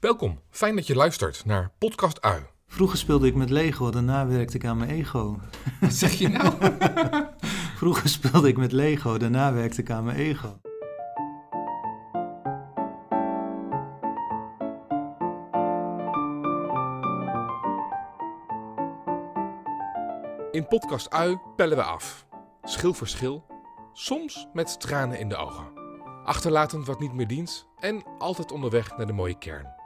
Welkom, fijn dat je luistert naar Podcast Ui. Vroeger speelde ik met Lego, daarna werkte ik aan mijn ego. Wat zeg je nou? Vroeger speelde ik met Lego, daarna werkte ik aan mijn ego. In Podcast Ui pellen we af. Schil voor schil, soms met tranen in de ogen. Achterlatend wat niet meer dient en altijd onderweg naar de mooie kern.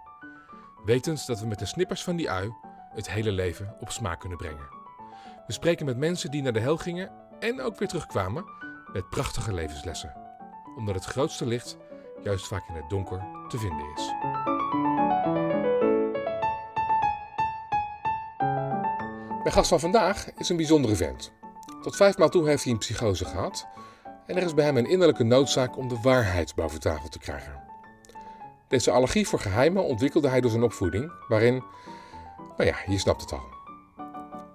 Wetens dat we met de snippers van die ui het hele leven op smaak kunnen brengen. We spreken met mensen die naar de hel gingen en ook weer terugkwamen met prachtige levenslessen. Omdat het grootste licht juist vaak in het donker te vinden is. Mijn gast van vandaag is een bijzondere vent. Tot vijf maal toe heeft hij een psychose gehad en er is bij hem een innerlijke noodzaak om de waarheid boven tafel te krijgen. Deze allergie voor geheimen ontwikkelde hij door zijn opvoeding, waarin, nou ja, je snapt het al.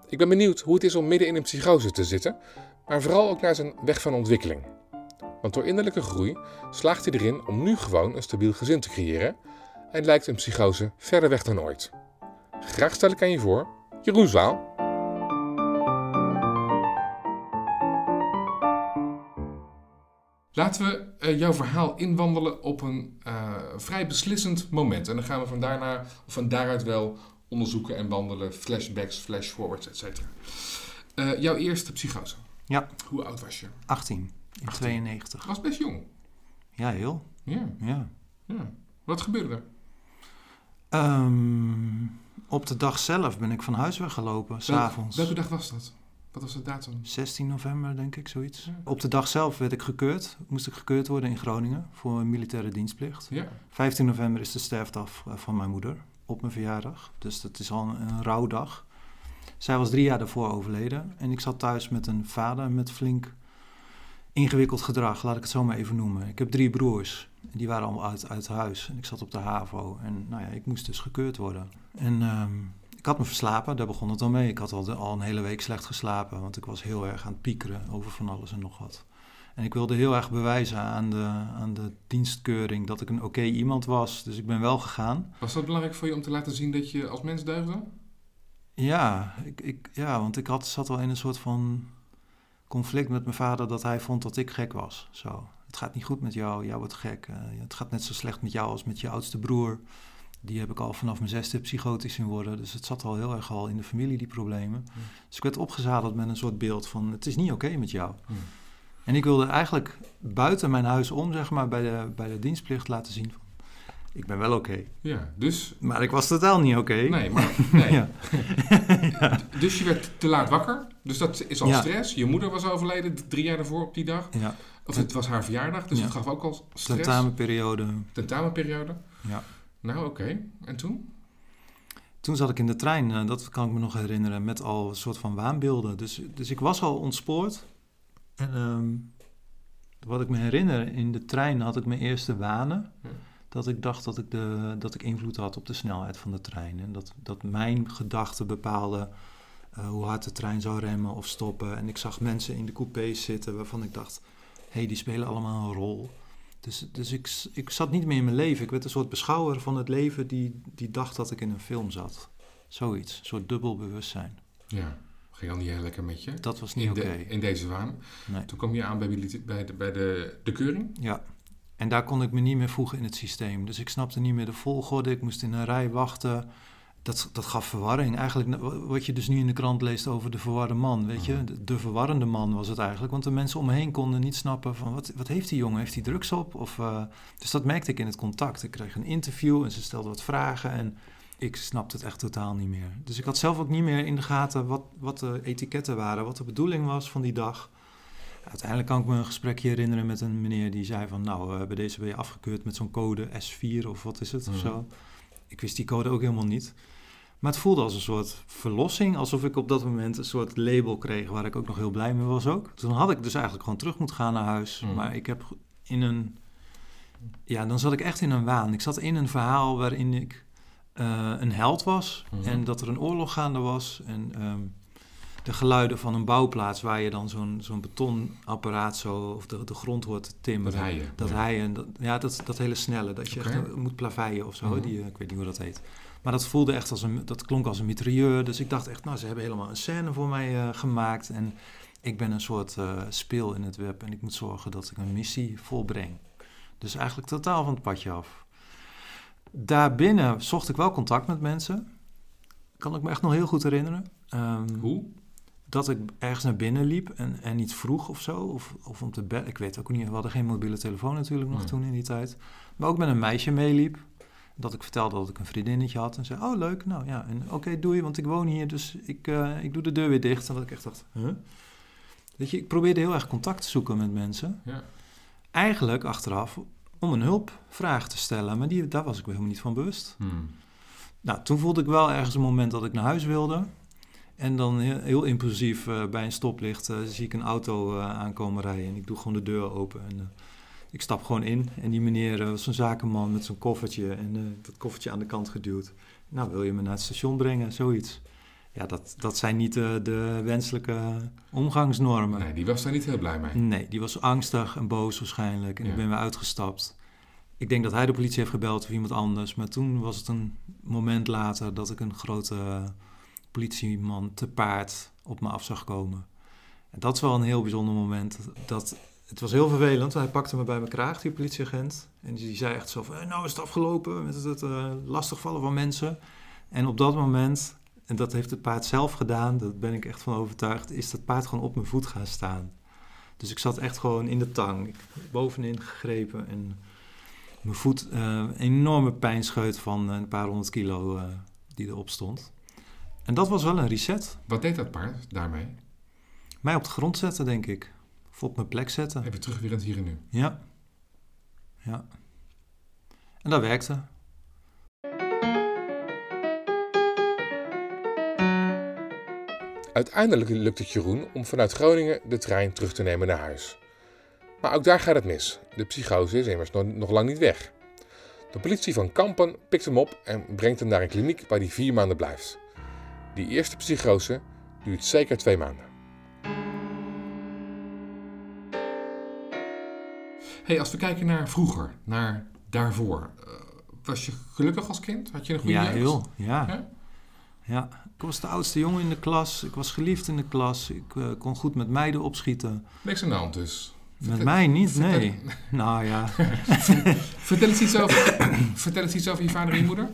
Ik ben benieuwd hoe het is om midden in een psychose te zitten, maar vooral ook naar zijn weg van ontwikkeling. Want door innerlijke groei slaagt hij erin om nu gewoon een stabiel gezin te creëren en lijkt een psychose verder weg dan ooit. Graag stel ik aan je voor, Jeroen Zwaal. Laten we uh, jouw verhaal inwandelen op een uh, vrij beslissend moment. En dan gaan we van, daarna, of van daaruit wel onderzoeken en wandelen, flashbacks, flashforwards, et cetera. Uh, jouw eerste psychose. Ja. Hoe oud was je? 18, in 18. 92. Was best jong. Ja, heel. Ja. ja. ja. Wat gebeurde er? Um, op de dag zelf ben ik van huis weggelopen, s'avonds. Welke dag was dat? Wat was de datum? 16 november, denk ik, zoiets. Ja. Op de dag zelf werd ik gekeurd. Moest ik gekeurd worden in Groningen voor een militaire dienstplicht. Ja. 15 november is de sterfdag van mijn moeder op mijn verjaardag. Dus dat is al een, een rouwdag. Zij was drie jaar daarvoor overleden. En ik zat thuis met een vader met flink ingewikkeld gedrag, laat ik het zo maar even noemen. Ik heb drie broers. Die waren allemaal uit, uit huis. En ik zat op de HAVO. En nou ja, ik moest dus gekeurd worden. En... Um, ik had me verslapen, daar begon het al mee. Ik had al, de, al een hele week slecht geslapen, want ik was heel erg aan het piekeren over van alles en nog wat. En ik wilde heel erg bewijzen aan de, aan de dienstkeuring dat ik een oké iemand was. Dus ik ben wel gegaan. Was dat belangrijk voor je om te laten zien dat je als mens deugde? Ja, ik, ik, ja want ik had, zat wel in een soort van conflict met mijn vader dat hij vond dat ik gek was. Zo. Het gaat niet goed met jou, jij wordt gek. Uh, het gaat net zo slecht met jou als met je oudste broer. Die heb ik al vanaf mijn zesde psychotisch in worden. Dus het zat al heel erg al in de familie, die problemen. Mm. Dus ik werd opgezadeld met een soort beeld van... het is niet oké met jou. Mm. En ik wilde eigenlijk buiten mijn huis om, zeg maar, bij de, bij de dienstplicht laten zien... Van, ik ben wel oké. Ja, dus... Maar ik was totaal niet oké. Nee, maar... Nee. ja. ja. Dus je werd te laat wakker. Dus dat is al Ja. stress. Je moeder was overleden drie jaar daarvoor op die dag. ja. Of het was haar verjaardag, dus het gaf ook al stress. Tentamenperiode. Tentamenperiode. Ja. Nou, oké. En toen? Toen zat ik in de trein, eh, dat kan ik me nog herinneren, met al een soort van waanbeelden. Dus, dus ik was al ontspoord. En ehm, wat ik me herinner, in de trein had ik mijn eerste wanen. Ja. Dat ik dacht dat ik, de, dat ik invloed had op de snelheid van de trein. En dat, dat mijn gedachten bepaalden eh, hoe hard de trein zou remmen of stoppen. En ik zag mensen in de coupés zitten waarvan ik dacht, hé, hey, die spelen allemaal een rol. Dus, dus ik, ik zat niet meer in mijn leven. Ik werd een soort beschouwer van het leven die, die dacht dat ik in een film zat. Zoiets, een soort dubbel bewustzijn. Ja. Ging al niet heel lekker met je. Dat was niet oké. de, in deze waan. Nee. Toen kwam je aan bij, bij, de, bij de, de keuring. Ja, en daar kon ik me niet meer voegen in het systeem. Dus ik snapte niet meer de volgorde. Ik moest in een rij wachten. Dat, dat gaf verwarring. Eigenlijk wat je dus nu in de krant leest over de verwarde man. Weet je, Mhm. de, de verwarrende man was het eigenlijk. Want de mensen om me heen konden niet snappen van wat, wat heeft die jongen? Heeft hij drugs op? Of, eh, dus dat merkte ik in het contact. Ik kreeg een interview en ze stelden wat vragen. En ik snapte het echt totaal niet meer. Dus ik had zelf ook niet meer in de gaten wat, wat de etiketten waren. Wat de bedoeling was van die dag. Uiteindelijk kan ik me een gesprekje herinneren met een meneer die zei van... nou, bij deze ben je afgekeurd met zo'n code S4 of wat is het of Mhm. zo. Ik wist die code ook helemaal niet. Maar het voelde als een soort verlossing. Alsof ik op dat moment een soort label kreeg waar ik ook nog heel blij mee was ook. Toen had ik dus eigenlijk gewoon terug moeten gaan naar huis. Mhm. Maar ik heb in een... Ja, dan zat ik echt in een waan. Ik zat in een verhaal waarin ik eh, een held was. Mhm. En dat er een oorlog gaande was. En ehm, de geluiden van een bouwplaats waar je dan zo'n zo'n betonapparaat zo, of de, de grond hoort timmeren. Dat heien. Dat ja. heien, dat, ja, dat, dat hele snelle, dat je echt eh, moet plaveien of zo. Mhm. Die, eh, ik weet niet hoe dat heet. Maar dat voelde echt als een, dat klonk als een mitrailleur. Dus ik dacht echt, nou, ze hebben helemaal een scène voor mij eh, gemaakt. En ik ben een soort speel in het web en ik moet zorgen dat ik een missie volbreng. Dus eigenlijk totaal van het padje af. Daarbinnen zocht ik wel contact met mensen. Kan ik me echt nog heel goed herinneren. Ehm, Hoe? Dat ik ergens naar binnen liep en, en iets vroeg of zo. Of, of om te bellen. Ik weet ook niet. We hadden geen mobiele telefoon natuurlijk nog Nee. toen in die tijd. Maar ook met een meisje meeliep. Dat ik vertelde dat ik een vriendinnetje had. En zei, oh leuk, nou ja. En oké, doei, want ik woon hier. Dus ik, eh, ik doe de deur weer dicht. En dat ik echt dacht, huh? Weet je, ik probeerde heel erg contact te zoeken met mensen. Ja. Eigenlijk achteraf om een hulpvraag te stellen. Maar die, daar was ik me helemaal niet van bewust. Hmm. Nou, toen voelde ik wel ergens een moment dat ik naar huis wilde. En dan heel, impulsief eh, bij een stoplicht eh, zie ik een auto eh, aankomen rijden. En ik doe gewoon de deur open. En ik stap gewoon in. En die meneer was een zakenman met zo'n koffertje. En dat koffertje aan de kant geduwd. Nou, wil je me naar het station brengen? Zoiets. Ja, dat, dat zijn niet de wenselijke omgangsnormen. Nee, die was daar niet heel blij mee. Nee, die was angstig en boos waarschijnlijk. En Ja. ik ben weer uitgestapt. Ik denk dat hij de politie heeft gebeld of iemand anders. Maar toen was het een moment later dat ik een grote politieman te paard op me af zag komen. En dat is wel een heel bijzonder moment. Dat, het was heel vervelend. Hij pakte me bij mijn kraag, die politieagent. En die zei echt zo van, "Eh, nou is het afgelopen met het, het eh, lastigvallen van mensen. En op dat moment, en dat heeft het paard zelf gedaan, daar ben ik echt van overtuigd, is dat paard gewoon op mijn voet gaan staan. Dus ik zat echt gewoon in de tang, ik, bovenin gegrepen en mijn voet, een enorme pijnscheut van een paar honderd kilo die erop stond. En dat was wel een reset. Wat deed dat paard daarmee? Mij op de grond zetten, denk ik. Of op mijn plek zetten. Even terug weer in het hier en nu. Ja. Ja. En dat werkte. Uiteindelijk lukt het Jeroen om vanuit Groningen de trein terug te nemen naar huis. Maar ook daar gaat het mis. De psychose is immers nog, nog lang niet weg. De politie van Kampen pikt hem op en brengt hem naar een kliniek waar hij vier maanden blijft. Die eerste psychose duurt zeker twee maanden. Hey, als we kijken naar vroeger, naar daarvoor. eh, was je gelukkig als kind? Had je een goede Ja, jeugd? heel. Ja. Ja? ja. Ik was de oudste jongen in de klas. Ik was geliefd in de klas. Ik eh, kon goed met meiden opschieten. Niks aan de hand dus. Met mij niet, nee. Nou ja. Vertel eens iets over, vertel eens iets over je vader en je moeder.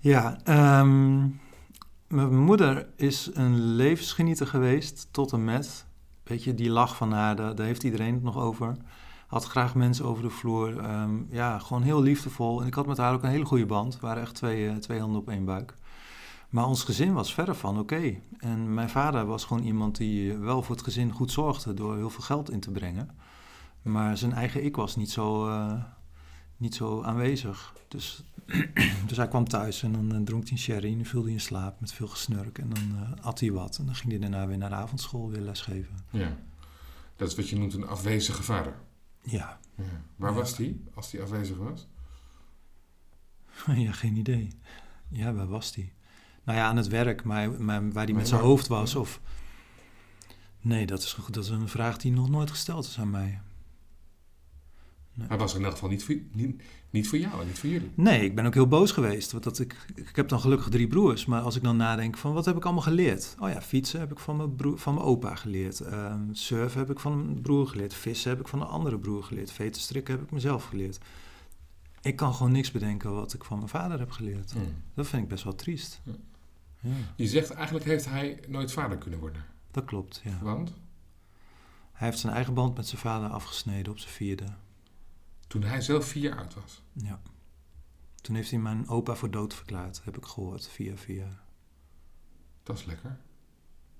Ja, ehm, mijn moeder is een levensgenieter geweest tot en met. Weet je, die lach van haar, daar, heeft iedereen het nog over. Had graag mensen over de vloer. ehm, ja, gewoon heel liefdevol. En ik had met haar ook een hele goede band. We waren echt twee, eh, twee handen op één buik. Maar ons gezin was verre van oké. En mijn vader was gewoon iemand die wel voor het gezin goed zorgde door heel veel geld in te brengen. Maar zijn eigen ik was niet zo, eh, niet zo aanwezig. Dus, dus hij kwam thuis en dan eh, dronk hij een sherry en dan viel hij in slaap met veel gesnurk. En dan eh, at hij wat en dan ging hij daarna weer naar de avondschool weer lesgeven. Ja. Dat is wat je noemt een afwezige vader. Ja, Ja. Waar Ja. was die als die afwezig was? ja geen idee. Ja, waar was hij? Nou ja, aan het werk, maar, maar waar hij met zijn hoofd was of... Nee, dat is, dat is een vraag die nog nooit gesteld is aan mij. Hij was in elk geval niet voor, niet, niet voor jou en niet voor jullie. Nee, ik ben ook heel boos geweest. Want dat ik, ik heb dan gelukkig drie broers. Maar als ik dan nadenk van wat heb ik allemaal geleerd? Oh ja, fietsen heb ik van mijn, broer, van mijn opa geleerd. Ehm, surfen heb ik van een broer geleerd. Vissen heb ik van een andere broer geleerd. Veten strikken heb ik mezelf geleerd. Ik kan gewoon niks bedenken wat ik van mijn vader heb geleerd. Hmm. Dat vind ik best wel triest. Ja. Ja, Je zegt eigenlijk heeft hij nooit vader kunnen worden. dat klopt, ja. Want Hij heeft zijn eigen band met zijn vader afgesneden op zijn vierde. Toen hij zelf vier jaar oud was. Ja. Toen heeft hij mijn opa voor dood verklaard, heb ik gehoord, via via. Dat is lekker.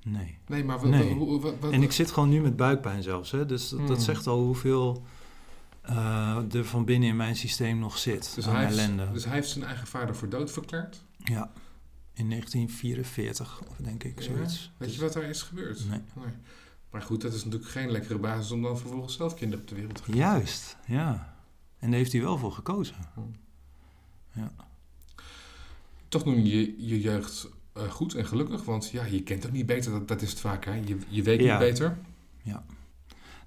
Nee. Nee, maar wat, Nee. wat, wat- En ik zit gewoon nu met buikpijn zelfs. Hè? Dus dat, dat Hmm. zegt al hoeveel eh, er van binnen in mijn systeem nog zit. dus, aan hij heeft, ellende. dus hij heeft zijn eigen vader voor dood verklaard. Ja, in 1944, of denk ik, Ja? zoiets. Weet Dus- je wat daar is gebeurd? Nee. Maar goed, dat is natuurlijk geen lekkere basis om dan vervolgens zelf kinderen op de wereld te geven. Juist, ja. En daar heeft hij wel voor gekozen. Toch noem je je jeugd eh, goed en gelukkig? Want ja, je kent ook niet beter, dat, dat is het vaak. Hè? Je, je weet Ja. niet beter.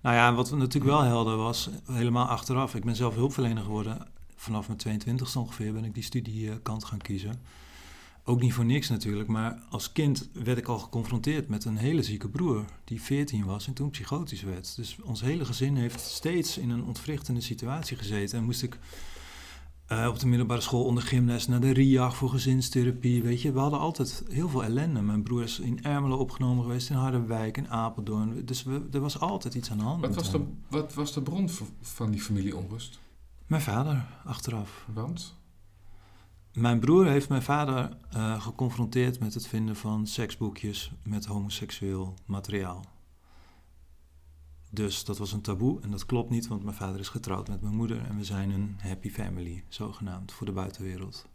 Nou ja, wat natuurlijk wel helder was, helemaal achteraf. Ik ben zelf hulpverlener geworden. Vanaf mijn 22e ongeveer ben ik die studiekant gaan kiezen. Ook niet voor niks natuurlijk, maar als kind werd ik al geconfronteerd met een hele zieke broer die 14 was en toen psychotisch werd. Dus ons hele gezin heeft steeds in een ontwrichtende situatie gezeten en moest ik eh, op de middelbare school onder gymles naar de RIAG voor gezinstherapie. Weet je, we hadden altijd heel veel ellende. Mijn broer is in Ermelo opgenomen geweest, in Harderwijk, in Apeldoorn. Dus we, er was altijd iets aan de hand. Wat was, de, wat was de bron van die familieonrust? Mijn vader, achteraf. Want? Mijn broer heeft mijn vader eh, geconfronteerd met het vinden van seksboekjes met homoseksueel materiaal. Dus dat was een taboe en dat klopt niet, want mijn vader is getrouwd met mijn moeder en we zijn een happy family, zogenaamd, voor de buitenwereld.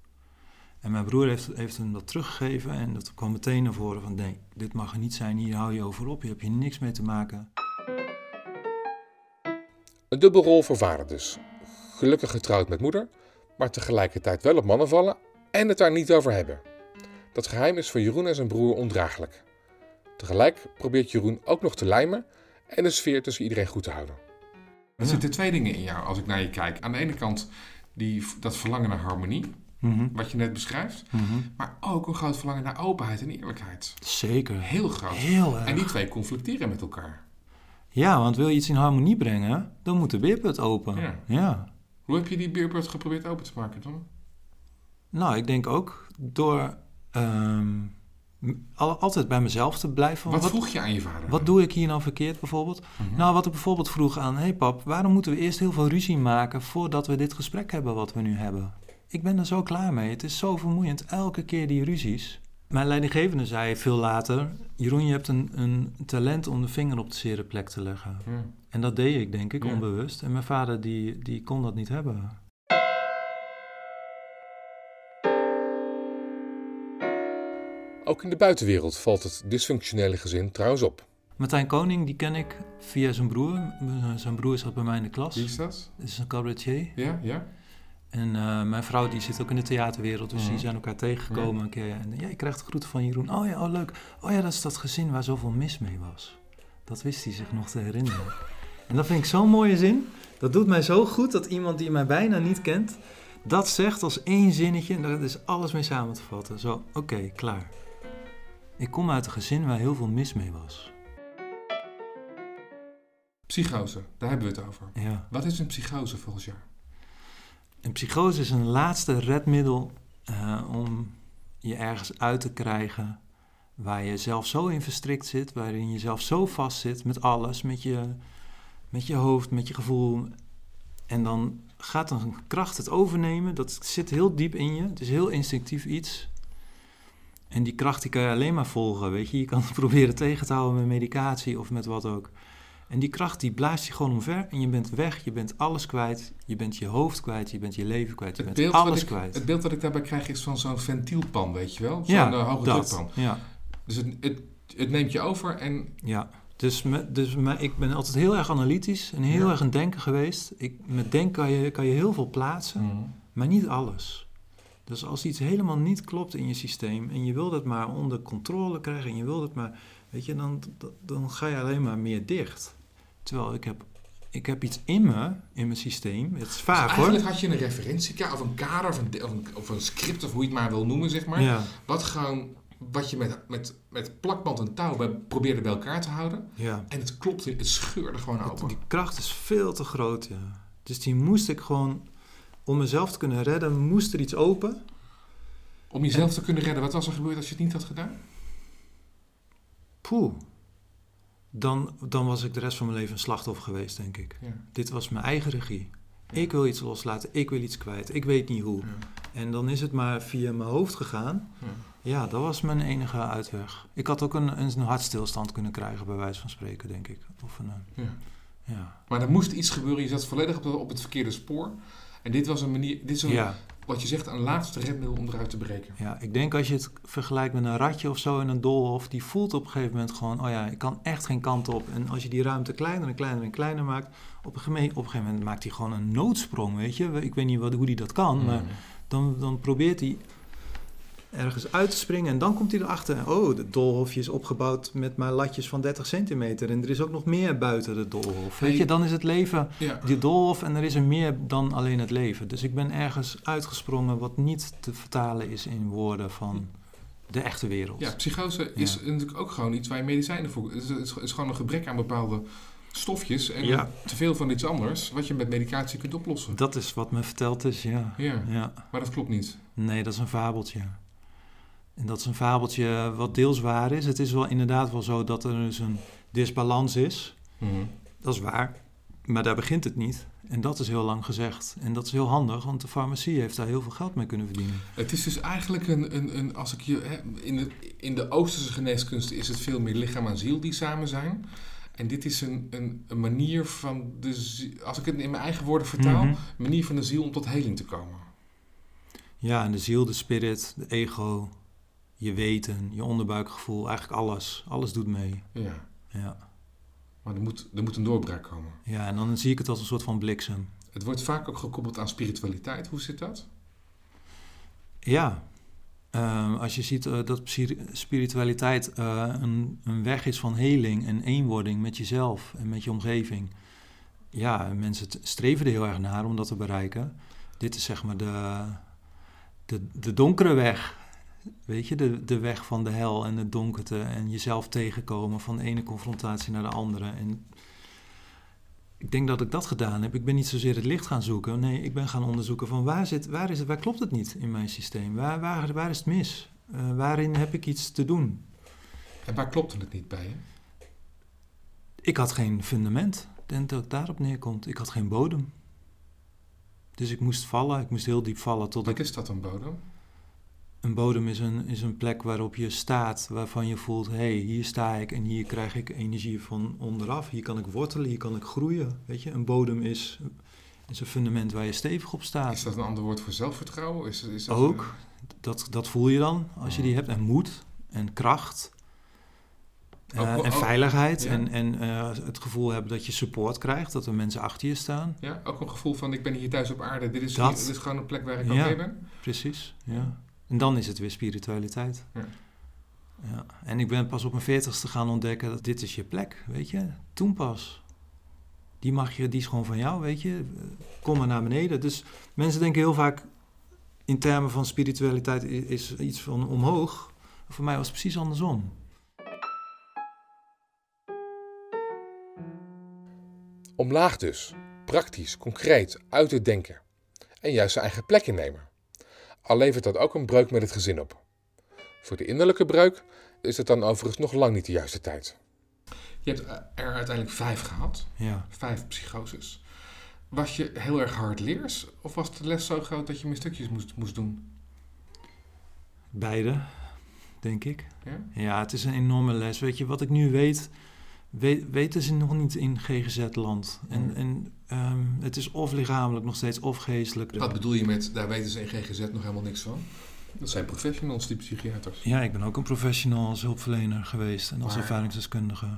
En mijn broer heeft, heeft hem dat teruggegeven en dat kwam meteen naar voren van nee, dit mag er niet zijn, hier hou je over op, hier heb je niks mee te maken. Een dubbelrol voor vader dus. Gelukkig getrouwd met moeder, maar tegelijkertijd wel op mannen vallen en het daar niet over hebben. Dat geheim is voor Jeroen en zijn broer ondraaglijk. Tegelijk probeert Jeroen ook nog te lijmen en de sfeer tussen iedereen goed te houden. Er zitten twee dingen in jou als ik naar je kijk. Aan de ene kant die, dat verlangen naar harmonie, Mhm, wat je net beschrijft. mhm. Maar ook een groot verlangen naar openheid en eerlijkheid. Zeker. Heel groot. Heel erg. En die twee conflicteren met elkaar. Ja, want wil je iets in harmonie brengen, dan moet de beerput open. Ja. ja. Hoe heb je die beerput geprobeerd open te maken dan? Nou, ik denk ook door ehm, al- altijd bij mezelf te blijven. Wat, Wat, vroeg je aan je vader? wat doe ik hier nou verkeerd bijvoorbeeld? Mhm. Nou, wat ik bijvoorbeeld vroeg aan... Hé hey pap, waarom moeten we eerst heel veel ruzie maken... voordat we dit gesprek hebben wat we nu hebben? Ik ben er zo klaar mee. Het is zo vermoeiend. Elke keer die ruzies. Mijn leidinggevende zei veel later... Jeroen, je hebt een, een talent om de vinger op de zere plek te leggen. En dat deed ik, denk ik, Ja. onbewust. En mijn vader, die, die kon dat niet hebben. Ook in de buitenwereld valt het dysfunctionele gezin trouwens op. Martijn Koning, die ken ik via zijn broer. Zijn broer zat bij mij in de klas. Wie is dat? Dat is een cabaretier. Ja, ja. En eh, mijn vrouw die zit ook in de theaterwereld, dus Mhm. die zijn elkaar tegengekomen een keer. En ja, ik krijg de groeten van Jeroen. Oh ja, oh leuk. Oh ja, dat is dat gezin waar zoveel mis mee was. Dat wist hij zich nog te herinneren. En dat vind ik zo'n mooie zin. Dat doet mij zo goed dat iemand die mij bijna niet kent, dat zegt als één zinnetje. En daar is alles mee samen te vatten. Zo, oké, klaar. Ik kom uit een gezin waar heel veel mis mee was. Psychose, daar hebben we het over. Ja. Wat is een psychose volgens jou? Een psychose is een laatste redmiddel eh, om je ergens uit te krijgen waar je zelf zo in verstrikt zit, waarin je zelf zo vast zit met alles, met je, met je hoofd, met je gevoel. En dan gaat een kracht het overnemen, dat zit heel diep in je, het is heel instinctief iets. En die kracht die kan je alleen maar volgen, weet je. Je kan het proberen tegen te houden met medicatie of met wat ook. En die kracht die blaast je gewoon omver en je bent weg, je bent alles kwijt. Je bent je hoofd kwijt, je bent je leven kwijt, je Het bent alles ik, kwijt. het beeld wat ik daarbij krijg is van zo'n ventielpan, weet je wel? Zo'n ja, eh, hoge dat. drukpan. Ja, Dus het, het, het neemt je over en ja. Dus, me, dus me- ik ben altijd heel erg analytisch en heel Ja. erg een denken geweest. Ik, met denken kan je, kan je heel veel plaatsen, maar niet alles. Dus als iets helemaal niet klopt in je systeem en je wil het maar onder controle krijgen en je wil het maar, weet je, dan, dan- dan ga je alleen maar meer dicht. Terwijl ik heb, ik heb iets in me, in mijn systeem, het is vaak Dus hoor. eigenlijk had je een referentiekader of een kader of een, of, een, of een script of hoe je het maar wil noemen, zeg maar. Ja, Wat gewoon, wat je met, met, met plakband en touw bij- probeerde bij elkaar te houden. ja. En het klopte, het scheurde gewoon Het- open. die kracht is veel te groot, ja. Dus die moest ik gewoon, om mezelf te kunnen redden, moest er iets open. Om jezelf te kunnen redden, wat was er gebeurd als je het niet had gedaan? Poeh. Dan, dan was ik de rest van mijn leven een slachtoffer geweest, denk ik. Ja. Dit was mijn eigen regie. Ik wil iets loslaten, ik wil iets kwijt, ik weet niet hoe. Ja. En dan is het maar via mijn hoofd gegaan. Ja. Dat was mijn enige uitweg. Ik had ook een, een hartstilstand kunnen krijgen, bij wijze van spreken, denk ik. Of een, Ja. ja. Maar er moest iets gebeuren, je zat volledig op, de- op het verkeerde spoor. En dit was een manier, dit is een, ja. wat je zegt, een laatste redmiddel om eruit te breken. Ja, ik denk als je het vergelijkt met een ratje of zo in een doolhof, die voelt op een gegeven moment gewoon, oh ja, ik kan echt geen kant op. En als je die ruimte kleiner en kleiner en kleiner maakt, op een, geme- op een gegeven moment maakt hij gewoon een noodsprong, weet je. Ik weet niet wat, hoe die dat kan, maar Mm. dan, dan probeert hij ergens uit te springen. En dan komt hij erachter. Oh, het doolhofje is opgebouwd met maar latjes van 30 centimeter. En er is ook nog meer buiten het doolhof. Weet je, dan is het leven Ja. die doolhof en er is er meer dan alleen het leven. Dus ik ben ergens uitgesprongen wat niet te vertalen is in woorden van de echte wereld. Ja, psychose is natuurlijk ook gewoon iets waar je medicijnen voor... Het is, het is- het is gewoon een gebrek aan bepaalde stofjes en Ja. te veel van iets anders... wat je met medicatie kunt oplossen. Dat is wat me verteld is, ja. Ja, ja. maar dat klopt niet. Nee, dat is een fabeltje. En dat is een fabeltje wat deels waar is. Het is wel inderdaad wel zo dat er dus een disbalans is. Mhm. Dat is waar. Maar daar begint het niet. En dat is heel lang gezegd. En dat is heel handig, want de farmacie heeft daar heel veel geld mee kunnen verdienen. Het is dus eigenlijk een, een, een als ik je, hè, in, de, in de Oosterse geneeskunst is het veel meer lichaam en ziel die samen zijn. En dit is een, een, een manier van de als ik het in mijn eigen woorden vertaal, Mhm. een manier van de ziel om tot heling te komen. Ja, en de ziel, de spirit, de ego, je weten, je onderbuikgevoel, eigenlijk alles. Alles doet mee. Ja, Ja. maar er moet, er moet een doorbraak komen. ja, en dan zie ik het als een soort van bliksem. Het wordt vaak ook gekoppeld aan spiritualiteit. Hoe zit dat? Ja, Ehm, als je ziet eh, dat spiritualiteit eh, een, een weg is van heling en eenwording met jezelf en met je omgeving. Ja, mensen streven er heel erg naar om dat te bereiken. Dit is zeg maar de, de, de donkere weg. Weet je, de, de weg van de hel en het donkerte en jezelf tegenkomen van de ene confrontatie naar de andere. En ik denk dat ik dat gedaan heb. Ik ben niet zozeer het licht gaan zoeken. Nee, ik ben gaan onderzoeken van waar, zit, waar, is het, waar klopt het niet in mijn systeem? Waar, waar, waar is het mis? Eh, waarin heb ik iets te doen? En waar klopte het niet bij je? Ik had geen fundament. Ik denk dat het daarop neerkomt. Ik had geen bodem. Dus ik moest vallen. Ik moest heel diep vallen tot Wat ik... is dat dan, bodem? Een bodem is een, is een plek waarop je staat, waarvan je voelt... hé, hey, hier sta ik en hier krijg ik energie van onderaf. Hier kan ik wortelen, hier kan ik groeien. Weet je, een bodem is, is een fundament waar je stevig op staat. Is dat een ander woord voor zelfvertrouwen? Is, is dat, Ook. Dat, dat voel je dan als je die hebt. En moed en kracht. eh, Ook- en ook- veiligheid. ja. En, en eh, het gevoel hebben dat je support krijgt. Dat er mensen achter je staan. Ja, ook een gevoel van ik ben hier thuis op aarde. Dit is, Dat. dit is gewoon een plek waar ik Ja. oké ben. Precies, ja. En dan is het weer spiritualiteit. Ja. Ja. En ik ben pas op mijn veertigste gaan ontdekken dat dit is je plek, weet je. Toen pas. Die mag je, die is gewoon van jou, weet je. Kom maar naar beneden. Dus mensen denken heel vaak in termen van spiritualiteit is iets van omhoog. Voor mij was het precies andersom. Omlaag dus. Praktisch, concreet, uit het denken. En juist zijn eigen plek innemen. Al levert dat ook een breuk met het gezin op. Voor de innerlijke breuk is het dan overigens nog lang niet de juiste tijd. Je hebt er uiteindelijk vijf gehad. Ja. Vijf psychoses. Was je heel erg hardleers? Of was de les zo groot dat je meer stukjes moest, moest doen? Beide, denk ik. Ja? Ja, het is een enorme les. Weet je, wat ik nu weet, weet weten ze nog niet in GGZ-land. En, en ehm, het is of lichamelijk nog steeds of geestelijk. Wat bedoel je met, daar weten ze in GGZ nog helemaal niks van? Dat zijn professionals, die psychiaters. Ja, ik ben ook een professional als hulpverlener geweest en als Maar- ervaringsdeskundige.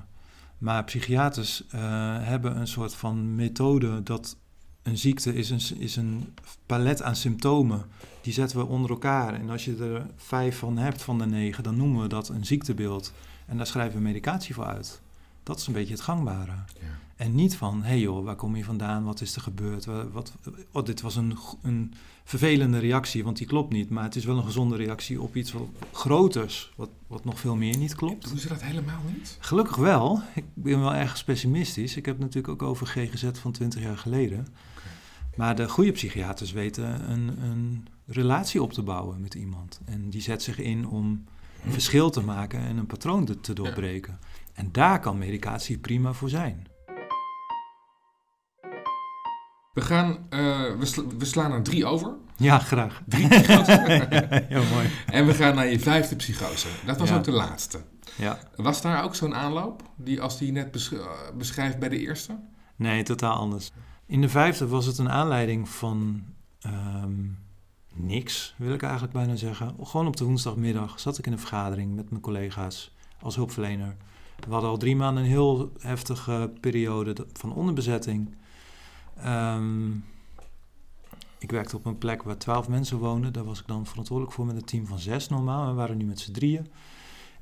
Maar psychiaters eh, hebben een soort van methode dat een ziekte is een, is een palet aan symptomen. Die zetten we onder elkaar. En als je er vijf van hebt van de negen, dan noemen we dat een ziektebeeld. En daar schrijven we medicatie voor uit. Dat is een beetje het gangbare. Ja. En niet van, hé hey joh, waar kom je vandaan? Wat is er gebeurd? Wa- Wat, oh, dit was een, een vervelende reactie, want die klopt niet. Maar het is wel een gezonde reactie op iets wat groters, wat, wat nog veel meer niet klopt. Doen ze dat helemaal niet? Gelukkig wel. Ik ben wel ergens pessimistisch. Ik heb natuurlijk ook over GGZ van 20 jaar geleden. Maar de goede psychiaters weten een, een relatie op te bouwen met iemand. En die zet zich in om een verschil te maken en een patroon te, te doorbreken. En daar kan medicatie prima voor zijn. We, gaan, eh, we, sla- we slaan er drie over. Ja, graag. Drie psychoses. Heel mooi. en we gaan naar je vijfde psychose. Dat was Ja. ook de laatste. Ja. Was daar ook zo'n aanloop, die als die je net besch- eh, beschrijft bij de eerste? Nee, totaal anders. In de vijfde was het een aanleiding van ehm, niks, wil ik eigenlijk bijna zeggen. Gewoon op de woensdagmiddag zat ik in een vergadering met mijn collega's als hulpverlener. We hadden al drie maanden een heel heftige periode van onderbezetting. Ehm, Ik werkte op een plek waar twaalf mensen woonden. Daar was ik dan verantwoordelijk voor met een team van zes normaal. We waren nu met z'n drieën.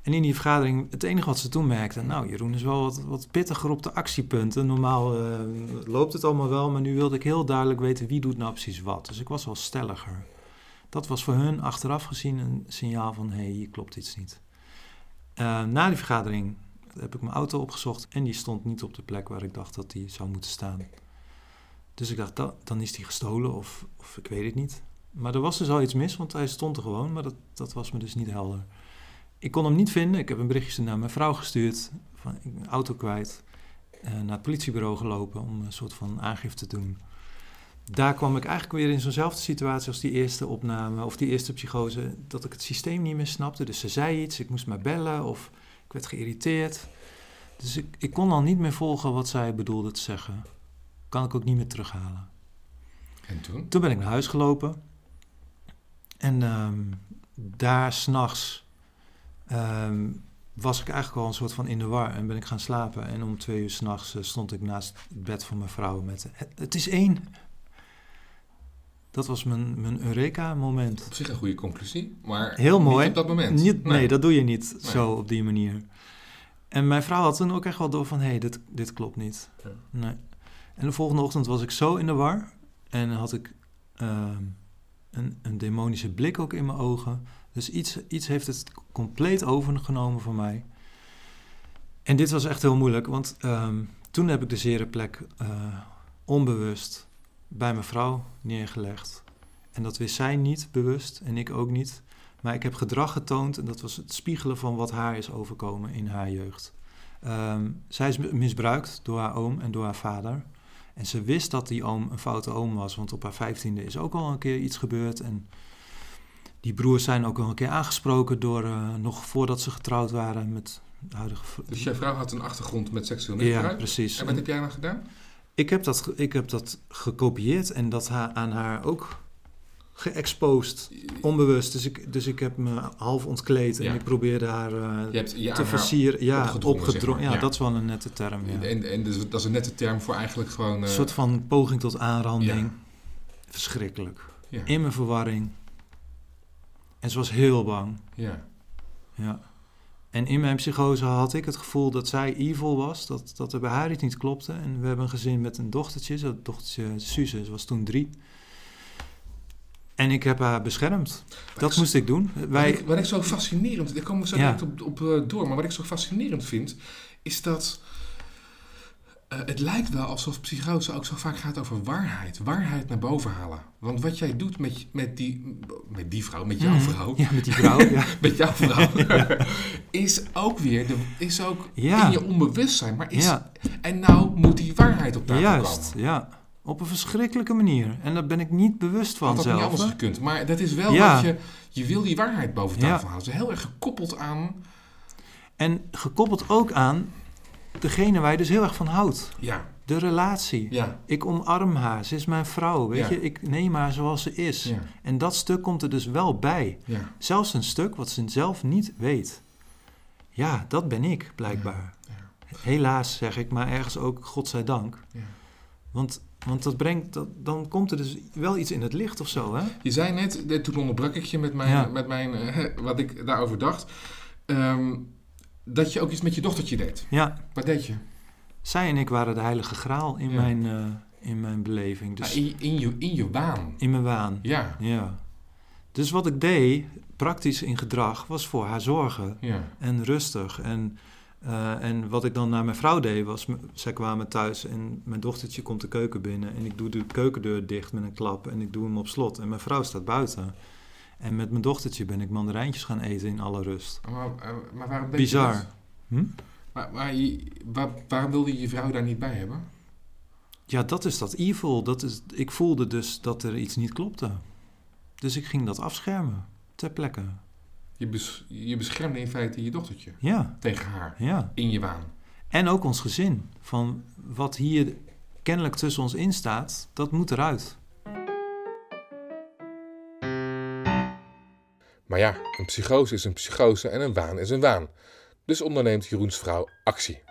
En in die vergadering, het enige wat ze toen merkten... nou, Jeroen is wel wat, wat pittiger op de actiepunten. Normaal eh, loopt het allemaal wel, maar nu wilde ik heel duidelijk weten... wie doet nou precies wat. Dus ik was wel stelliger. Dat was voor hun achteraf gezien een signaal van... hé, hey, hier klopt iets niet. Uh, na die vergadering heb ik mijn auto opgezocht... en die stond niet op de plek waar ik dacht dat die zou moeten staan. Dus ik dacht, dan is die gestolen of, of ik weet het niet. Maar er was dus al iets mis, want hij stond er gewoon... maar dat, dat was me dus niet helder ik kon hem niet vinden. Ik heb een berichtje naar mijn vrouw gestuurd. Van, ik ben auto kwijt. Uh, naar het politiebureau gelopen om een soort van aangifte te doen. Daar kwam ik eigenlijk weer in zo'nzelfde situatie als die eerste opname of die eerste psychose. Dat ik het systeem niet meer snapte. Dus ze zei iets, ik moest maar bellen of ik werd geïrriteerd. Dus ik, ik kon al niet meer volgen wat zij bedoelde te zeggen. Kan ik ook niet meer terughalen. En toen? Toen ben ik naar huis gelopen. En um, daar s'nachts um, was ik eigenlijk al een soort van in de war en ben ik gaan slapen. En om twee uur s'nachts uh, stond ik naast het bed van mijn vrouw met... Het, is één. Dat was mijn, mijn Eureka-moment. Op zich een goede conclusie, maar Heel mooi. niet op dat moment. Niet, nee. dat doe je niet zo op die manier. En mijn vrouw had toen ook echt wel door van... hé, hey, dit, dit klopt niet. Ja. Nee. En de volgende ochtend was ik zo in de war... en had ik uh, een, een demonische blik ook in mijn ogen... Dus iets, iets heeft het compleet overgenomen voor mij. En dit was echt heel moeilijk, want ehm, toen heb ik de zere plek uh, onbewust bij mijn vrouw neergelegd. En dat wist zij niet bewust en ik ook niet. Maar ik heb gedrag getoond en dat was het spiegelen van wat haar is overkomen in haar jeugd. Um, zij is misbruikt door haar oom en door haar vader. En ze wist dat die oom een foute oom was, want op haar vijftiende is ook al een keer iets gebeurd. En die broers zijn ook al een keer aangesproken door, uh, nog voordat ze getrouwd waren met de huidige... Dus jouw vrouw had een achtergrond met seksueel misbruik? Ja, precies. En wat heb jij dan gedaan? Ik heb dat, ik heb dat gekopieerd en dat haar, aan haar ook geëxposed, onbewust. Dus ik, dus ik heb me half ontkleed en ja. ik probeerde haar uh, je hebt, je te versieren. Ja, opgedrongen. Zeg maar. ja, dat is wel een nette term. Ja. En, en dus, dat is een nette term voor eigenlijk gewoon... Uh, een soort van poging tot aanranding. Verschrikkelijk. In mijn verwarring. En ze was heel bang. Ja. Ja. En in mijn psychose had ik het gevoel dat zij evil was, dat, dat er bij haar iets niet klopte. En we hebben een gezin met een dochtertje, dat dochtertje Suze, ze was toen drie. En ik heb haar beschermd. dat moest ik doen. Wij... Wat, ik, wat ik zo fascinerend, daar komen we zo ja. op, op uh, door, maar wat ik zo fascinerend vind, is dat uh, het lijkt wel alsof psychose ook zo vaak gaat over waarheid. Waarheid naar boven halen. Want wat jij doet met, met, die, met die vrouw, met jouw Mhm. vrouw. Ja, met die vrouw. Ja. met jouw vrouw. is ook weer, de, is ook Ja. in je onbewustzijn. Maar is. En nou moet die waarheid op tafel Juist, komen. ja. Op een verschrikkelijke manier. En daar ben ik niet bewust van Had dat niet zelf. anders hè. gekund. Maar dat is wel Ja. dat je, je wil die waarheid boven Ja. tafel halen. Dus heel erg gekoppeld aan, En gekoppeld ook aan degene waar je dus heel erg van houdt. ja, De relatie. ja, Ik omarm haar. Ze is mijn vrouw. Weet Ja. je, ik neem haar zoals ze is. ja, En dat stuk komt er dus wel bij. ja. Zelfs een stuk wat ze zelf niet weet. Ja, dat ben ik blijkbaar. Helaas zeg ik, maar ergens ook godzijdank. ja. Want, want dat brengt, dat, dan komt er dus wel iets in het licht of zo, hè? Je zei net, toen onderbrak ik je met mijn, Ja. met mijn eh, wat ik daarover dacht, ehm, dat je ook iets met je dochtertje deed. Ja, Wat deed je? zij en ik waren de heilige graal in, Ja. mijn, eh, in mijn beleving. Dus Ah, in, in, je, in je waan. in mijn waan. Ja, Ja. Dus wat ik deed, praktisch in gedrag, was voor haar zorgen. ja, En rustig. En, eh, en wat ik dan naar mijn vrouw deed, was... Zij kwamen thuis en mijn dochtertje komt de keuken binnen... en ik doe de keukendeur dicht met een klap en ik doe hem op slot. En mijn vrouw staat buiten. En met mijn dochtertje ben ik mandarijntjes gaan eten in alle rust. maar, eh, maar waarom deed je Bizar. dat? Hm? Maar, maar je- waar- waarom wilde je je vrouw daar niet bij hebben? Ja, dat is dat evil. Dat is, ik voelde dus dat er iets niet klopte. Dus ik ging dat afschermen, ter plekke. Je, bes, je beschermde in feite je dochtertje Ja, tegen haar, ja. in je waan. En ook ons gezin. Van wat hier kennelijk tussen ons in staat, dat moet eruit. Maar ja, een psychose is een psychose en een waan is een waan. Dus onderneemt Jeroens vrouw actie.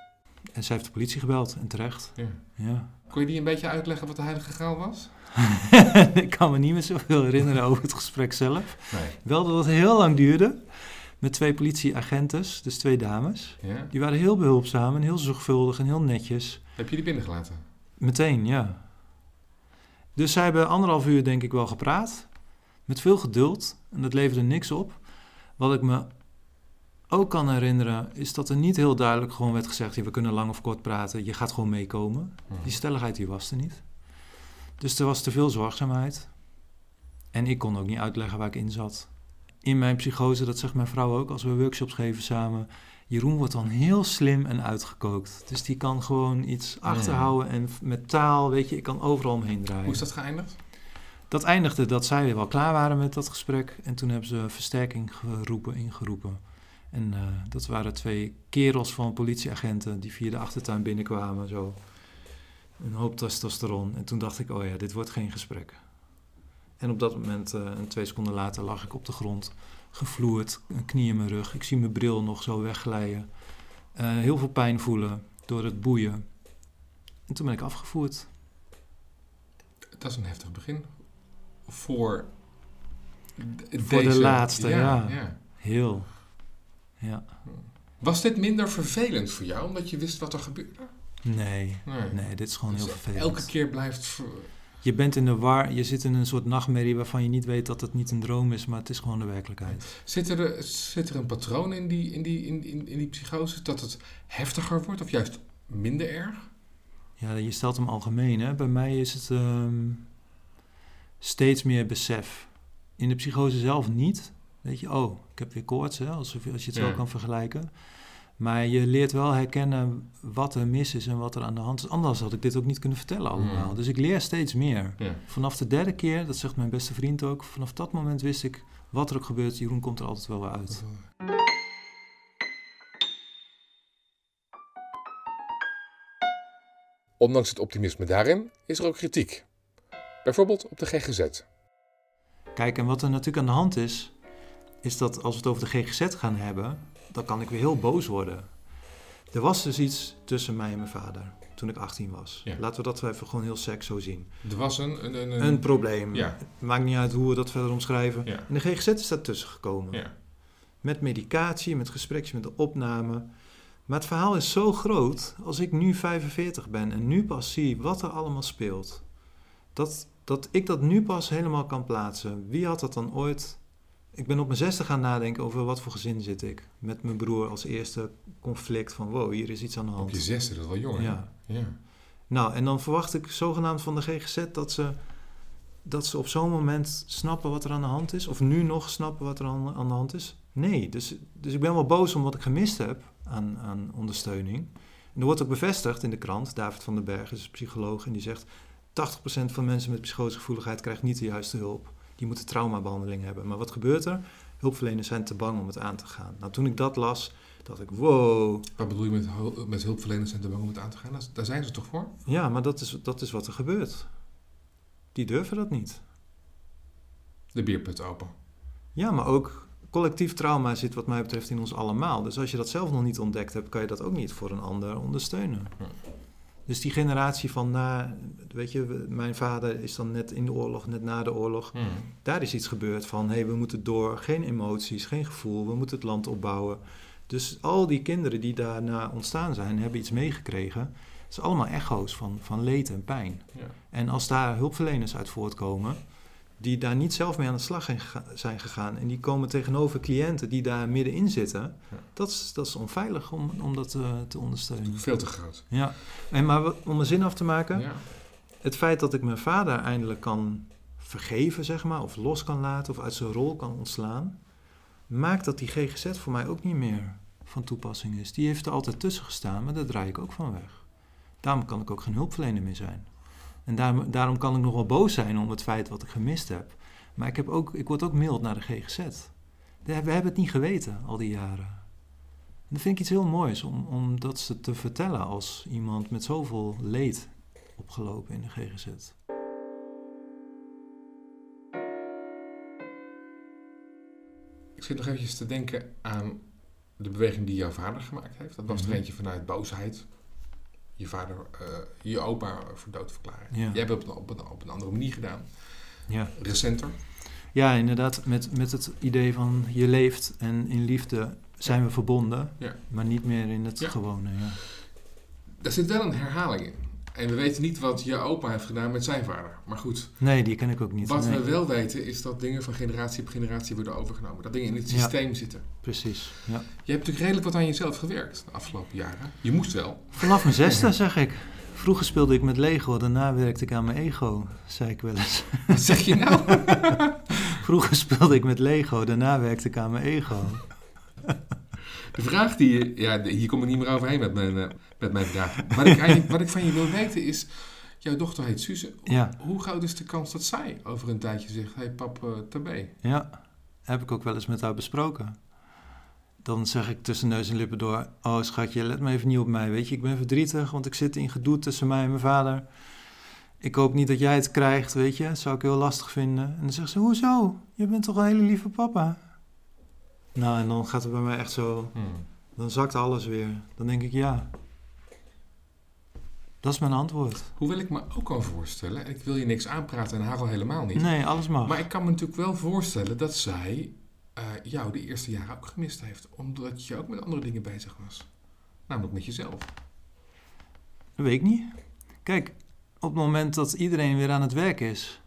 En zij heeft de politie gebeld en terecht. Ja. Ja. Kon je die een beetje uitleggen wat de heilige graal was? ik kan me niet meer zoveel herinneren over het gesprek zelf. Nee. Wel dat het heel lang duurde. Met twee politieagentes, dus twee dames. Ja? Die waren heel behulpzaam en heel zorgvuldig en heel netjes. Heb je die binnengelaten? Meteen, ja. Dus zij hebben anderhalf uur denk ik wel gepraat. Met veel geduld. En dat leverde niks op. Wat ik me ook kan herinneren, is dat er niet heel duidelijk gewoon werd gezegd... Ja, we kunnen lang of kort praten, je gaat gewoon meekomen. Mhm. Die stelligheid die was er niet. Dus er was te veel zorgzaamheid. En ik kon ook niet uitleggen waar ik in zat. In mijn psychose, dat zegt mijn vrouw ook, als we workshops geven samen... Jeroen wordt dan heel slim en uitgekookt. Dus die kan gewoon iets achterhouden en met taal, weet je, ik kan overal omheen draaien. Hoe is dat geëindigd? Dat eindigde dat zij weer wel klaar waren met dat gesprek. En toen hebben ze versterking geroepen, ingeroepen. En eh, dat waren twee kerels van politieagenten die via de achtertuin binnenkwamen. Zo. Een hoop testosteron. En toen dacht ik, oh ja, dit wordt geen gesprek. En op dat moment, eh, en twee seconden later, lag ik op de grond. Gevloerd, een knie in mijn rug. Ik zie mijn bril nog zo wegglijden. Eh, heel veel pijn voelen door het boeien. En toen ben ik afgevoerd. Dat is een heftig begin. Voor, d- Voor de laatste, ja. ja. Heel. Ja. Was dit minder vervelend voor jou, omdat je wist wat er gebeurde? Nee, Nee. nee, dit is gewoon Dus heel vervelend. Elke keer blijft... Je bent in de war, je zit in een soort nachtmerrie waarvan je niet weet dat het niet een droom is, maar het is gewoon de werkelijkheid. Zit er, zit er een patroon in die, in, die, in, in, in die psychose dat het heftiger wordt of juist minder erg? Ja, je stelt hem algemeen. Hè? Bij mij is het ehm, steeds meer besef. In de psychose zelf niet. Weet je, oh, ik heb weer koorts, hè? Alsof, als je het Ja. zo kan vergelijken. Maar je leert wel herkennen wat er mis is en wat er aan de hand is. Anders had ik dit ook niet kunnen vertellen allemaal. Ja. Dus ik leer steeds meer. Ja. Vanaf de derde keer, dat zegt mijn beste vriend ook, vanaf dat moment wist ik, wat er ook gebeurt, Jeroen komt er altijd wel weer uit. Ondanks het optimisme daarin is er ook kritiek. Bijvoorbeeld op de GGZ. Kijk, en wat er natuurlijk aan de hand is, is dat als we het over de GGZ gaan hebben, dan kan ik weer heel boos worden. Er was dus iets tussen mij en mijn vader toen ik 18 was. Ja. Laten we dat even gewoon heel sec zo zien. Er was een... een, een, Een probleem. Ja. Het maakt niet uit hoe we dat verder omschrijven. Ja. En de GGZ is daartussen gekomen. Ja. Met medicatie, met gesprekjes met de opname. Maar het verhaal is zo groot, als ik nu 45 ben en nu pas zie wat er allemaal speelt, dat, dat ik dat nu pas helemaal kan plaatsen. Wie had dat dan ooit? Ik ben op mijn zesde gaan nadenken over wat voor gezin zit ik. Met mijn broer als eerste conflict van wow, hier is iets aan de hand. Op je zesde, dat is wel jong, hè? Ja. ja. Nou, en dan verwacht ik zogenaamd van de GGZ dat ze, dat ze op zo'n moment snappen wat er aan de hand is. Of nu nog snappen wat er aan, aan de hand is. Nee, dus, dus ik ben wel boos om wat ik gemist heb aan, aan ondersteuning. En er wordt ook bevestigd in de krant, David van den Berg is psycholoog en die zegt... 80% van mensen met psychosegevoeligheid krijgt niet de juiste hulp. Die moeten traumabehandeling hebben. Maar wat gebeurt er? Hulpverleners zijn te bang om het aan te gaan. Nou, toen ik dat las, dacht ik, wow, Wat bedoel je met, met hulpverleners en te bang om het aan te gaan? Daar zijn ze toch voor? Ja, maar dat is, dat is wat er gebeurt. Die durven dat niet. De bierput open. Ja, maar ook collectief trauma zit wat mij betreft in ons allemaal. Dus als je dat zelf nog niet ontdekt hebt, kan je dat ook niet voor een ander ondersteunen. Ja. Dus die generatie van na, weet je, mijn vader is dan net in de oorlog, net na de oorlog. Hmm. Daar is iets gebeurd van, hé, hey, we moeten door, geen emoties, geen gevoel, we moeten het land opbouwen. Dus al die kinderen die daarna ontstaan zijn, hebben iets meegekregen. Het is allemaal echo's van, van leed en pijn. Ja. En als daar hulpverleners uit voortkomen, die daar niet zelf mee aan de slag zijn gega- zijn gegaan, en die komen tegenover cliënten die daar middenin zitten, Ja. dat, is, dat is onveilig om, om dat eh, te ondersteunen. Veel te groot. Ja, en maar om mijn zin af te maken, Ja. het feit dat ik mijn vader eindelijk kan vergeven, zeg maar, of los kan laten, of uit zijn rol kan ontslaan, maakt dat die GGZ voor mij ook niet meer van toepassing is. Die heeft er altijd tussen gestaan, maar daar draai ik ook van weg. Daarom kan ik ook geen hulpverlener meer zijn. En daarom, daarom kan ik nog wel boos zijn om het feit wat ik gemist heb. Maar ik, heb ook, ik word ook mild naar de GGZ. We hebben het niet geweten al die jaren. En dat vind ik iets heel moois om, om dat ze te vertellen als iemand met zoveel leed opgelopen in de GGZ. Ik zit nog eventjes te denken aan de beweging die jouw vader gemaakt heeft. Dat was Mhm. er eentje vanuit boosheid. Je vader, eh, je opa voor dood verklaren. Ja. Jij hebt het op, een- op, een, andere manier gedaan. Ja. Recenter. Ja, inderdaad, met, met het idee van je leeft en in liefde zijn we verbonden, maar niet meer in het gewone. Ja. Daar zit wel een herhaling in. En we weten niet wat je opa heeft gedaan met zijn vader. Maar goed, Nee, die ken ik ook niet. wat nee. we wel weten is dat dingen van generatie op generatie worden overgenomen. Dat dingen in het Ja. systeem zitten. Precies, ja. Je hebt natuurlijk redelijk wat aan jezelf gewerkt de afgelopen jaren. Je moest wel. Vanaf mijn zesde, zeg ik. Vroeger speelde ik met Lego, daarna werkte ik aan mijn ego, zei ik wel eens. Wat zeg je nou? Vroeger speelde ik met Lego, daarna werkte ik aan mijn ego. De vraag die je... Ja, hier kom ik niet meer overheen met mijn, eh, met mijn vraag. Wat ik, eigenlijk, wat ik van je wil weten is... Jouw dochter heet Suze. Ja, Hoe groot is de kans dat zij over een tijdje zegt... Hé hey, pap, eh, tabé. ja. Heb ik ook wel eens met haar besproken. Dan zeg ik tussen neus en lippen door... Oh schatje, let me even niet op mij, weet je. Ik ben verdrietig, want ik zit in gedoe tussen mij en mijn vader. Ik hoop niet dat jij het krijgt, weet je. Dat zou ik heel lastig vinden. En dan zegt ze, hoezo? Je bent toch een hele lieve papa? Nou, en dan gaat het bij mij echt zo... Dan zakt alles weer. Dan denk ik, ja. Dat is mijn antwoord. Hoewel ik me ook kan voorstellen... en Ik wil je niks aanpraten en haar al helemaal niet. Nee, alles mag. Maar ik kan me natuurlijk wel voorstellen dat zij eh, jou de eerste jaren ook gemist heeft. Omdat je ook met andere dingen bezig was. Namelijk met jezelf. Dat weet ik niet. Kijk, op het moment dat iedereen weer aan het werk is...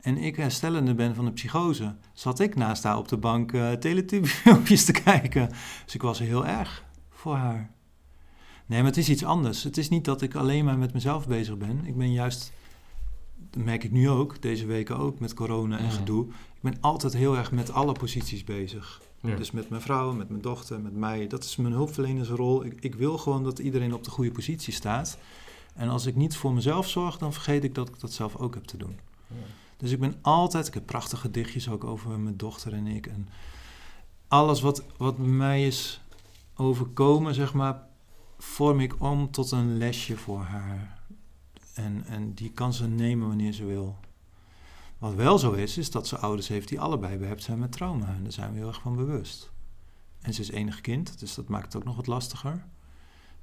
en ik herstellende ben van de psychose... zat ik naast haar op de bank Teletubby-filmpjes te kijken. Dus ik was heel erg voor haar. Nee, maar het is iets anders. Het is niet dat ik alleen maar met mezelf bezig ben. Ik ben juist... Dat merk ik nu ook, deze weken ook, met corona en gedoe. Ik ben altijd heel erg met alle posities bezig. Ja. Dus met mijn vrouw, met mijn dochter, met mij. Dat is mijn hulpverlenersrol. Ik, ik wil gewoon dat iedereen op de goede positie staat. En als ik niet voor mezelf zorg, dan vergeet ik dat ik dat zelf ook heb te doen. Dus ik ben altijd... Ik heb prachtige dichtjes ook over mijn dochter en ik. En alles wat, wat mij is overkomen, zeg maar... vorm ik om tot een lesje voor haar. En, en die kan ze nemen wanneer ze wil. Wat wel zo is, is dat ze ouders heeft die allebei behept zijn met trauma. En daar zijn we heel erg van bewust. En ze is enig kind, dus dat maakt het ook nog wat lastiger.